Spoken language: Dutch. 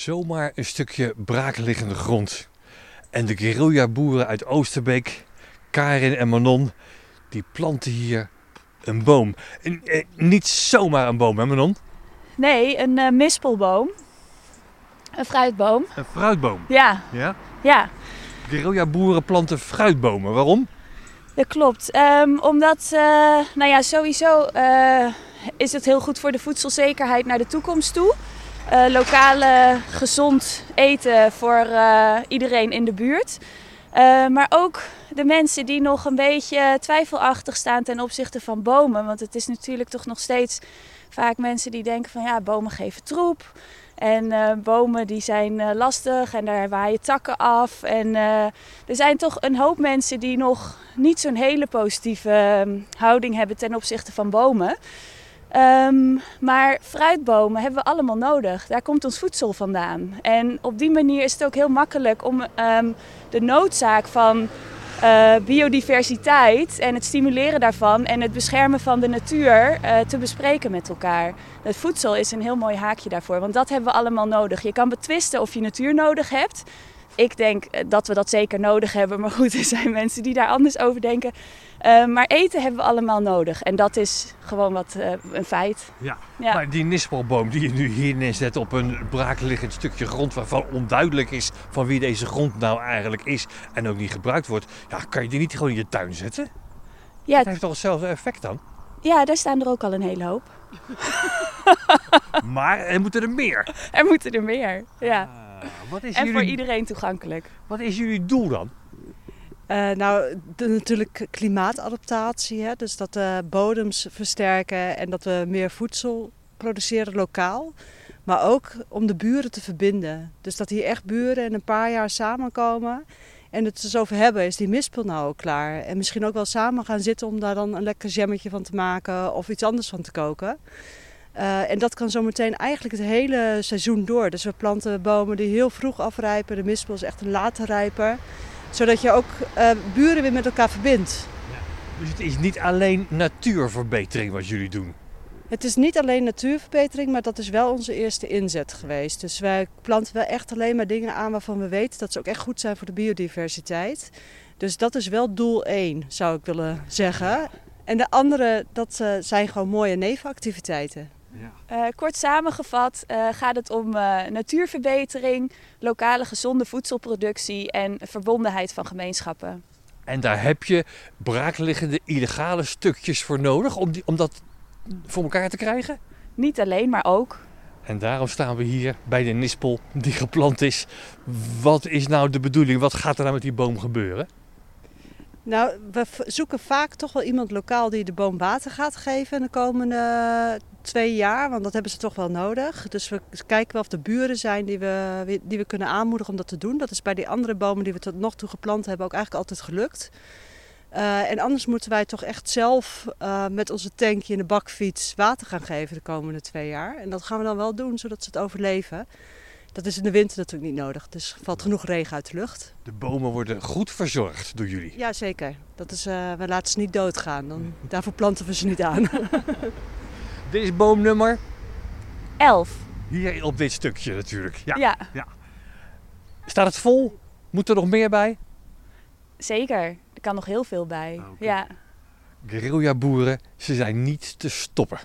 Zomaar een stukje braakliggende grond. En de guerrilla-boeren uit Oosterbeek, Karin en Manon, die planten hier een boom. En, eh, niet zomaar een boom, hè Manon? Nee, een uh, mispelboom. Een fruitboom. Een fruitboom? Ja. Ja? Ja. Guerrilla-boeren planten fruitbomen. Waarom? Dat klopt. Um, omdat, uh, nou ja, sowieso uh, is het heel goed voor de voedselzekerheid naar de toekomst toe. Uh, lokale gezond eten voor iedereen in de buurt. maar ook de mensen die nog een beetje twijfelachtig staan ten opzichte van bomen. Want het is natuurlijk toch nog steeds vaak mensen die denken van ja, bomen geven troep. En bomen die zijn lastig en daar waaien takken af. En er zijn toch een hoop mensen die nog niet zo'n hele positieve um, houding hebben ten opzichte van bomen. Um, maar fruitbomen hebben we allemaal nodig. Daar komt ons voedsel vandaan. En op die manier is het ook heel makkelijk om um, de noodzaak van uh, biodiversiteit en het stimuleren daarvan en het beschermen van de natuur uh, te bespreken met elkaar. Het voedsel is een heel mooi haakje daarvoor, want dat hebben we allemaal nodig. Je kan betwisten of je natuur nodig hebt. Ik denk eh, dat we dat zeker nodig hebben, maar goed, er zijn mensen die daar anders over denken. Uh, maar eten hebben we allemaal nodig en dat is gewoon wat uh, een feit. Ja. ja. maar die nispelboom die je nu hier neerzet op een braakliggend stukje grond waarvan onduidelijk is van wie deze grond nou eigenlijk is en ook niet gebruikt wordt, ja, kan je die niet gewoon in je tuin zetten? Ja. Dat heeft toch hetzelfde effect dan? Ja, daar staan er ook al een hele hoop. maar er moeten er meer. Er moeten er meer, ja. Ah, wat is en jullie... voor iedereen toegankelijk. Wat is jullie doel dan? Uh, nou, de, natuurlijk klimaatadaptatie. Hè? Dus dat de bodems versterken en dat we meer voedsel produceren lokaal. Maar ook om de buren te verbinden. Dus dat hier echt buren in een paar jaar samenkomen. En het dus over hebben, is die mispel nou ook klaar? En misschien ook wel samen gaan zitten om daar dan een lekker jammetje van te maken of iets anders van te koken. Uh, en dat kan zometeen eigenlijk het hele seizoen door. Dus we planten bomen die heel vroeg afrijpen. De mispel is echt een late rijper zodat je ook uh, buren weer met elkaar verbindt. Ja. Dus het is niet alleen natuurverbetering wat jullie doen? Het is niet alleen natuurverbetering, maar dat is wel onze eerste inzet geweest. Dus wij planten wel echt alleen maar dingen aan waarvan we weten dat ze ook echt goed zijn voor de biodiversiteit. Dus dat is wel doel 1, zou ik willen zeggen. En de andere, dat uh, zijn gewoon mooie nevenactiviteiten. Ja. Uh, kort samengevat uh, gaat het om uh, natuurverbetering, lokale gezonde voedselproductie en verbondenheid van gemeenschappen. En daar heb je braakliggende illegale stukjes voor nodig om, die, om dat voor elkaar te krijgen? Niet alleen, maar ook. En daarom staan we hier bij de nispel die geplant is. Wat is nou de bedoeling? Wat gaat er nou met die boom gebeuren? Nou, we zoeken vaak toch wel iemand lokaal die de boom water gaat geven de komende twee jaar, want dat hebben ze toch wel nodig. Dus we kijken wel of er buren zijn die we, die we kunnen aanmoedigen om dat te doen. Dat is bij die andere bomen die we tot nog toe geplant hebben ook eigenlijk altijd gelukt. Uh, en anders moeten wij toch echt zelf uh, met onze tankje in de bakfiets water gaan geven de komende twee jaar. En dat gaan we dan wel doen, zodat ze het overleven. Dat is in de winter natuurlijk niet nodig. Dus valt genoeg regen uit de lucht. De bomen worden goed verzorgd door jullie? Ja, zeker. Dat is, uh, we laten ze niet doodgaan. Dan, daarvoor planten we ze niet aan. Dit is boomnummer? 11. Hier op dit stukje natuurlijk. Ja. ja. ja. Staat het vol? Moet er nog meer bij? Zeker. Er kan nog heel veel bij. Okay. Ja. Guerrilla boeren, ze zijn niet te stoppen.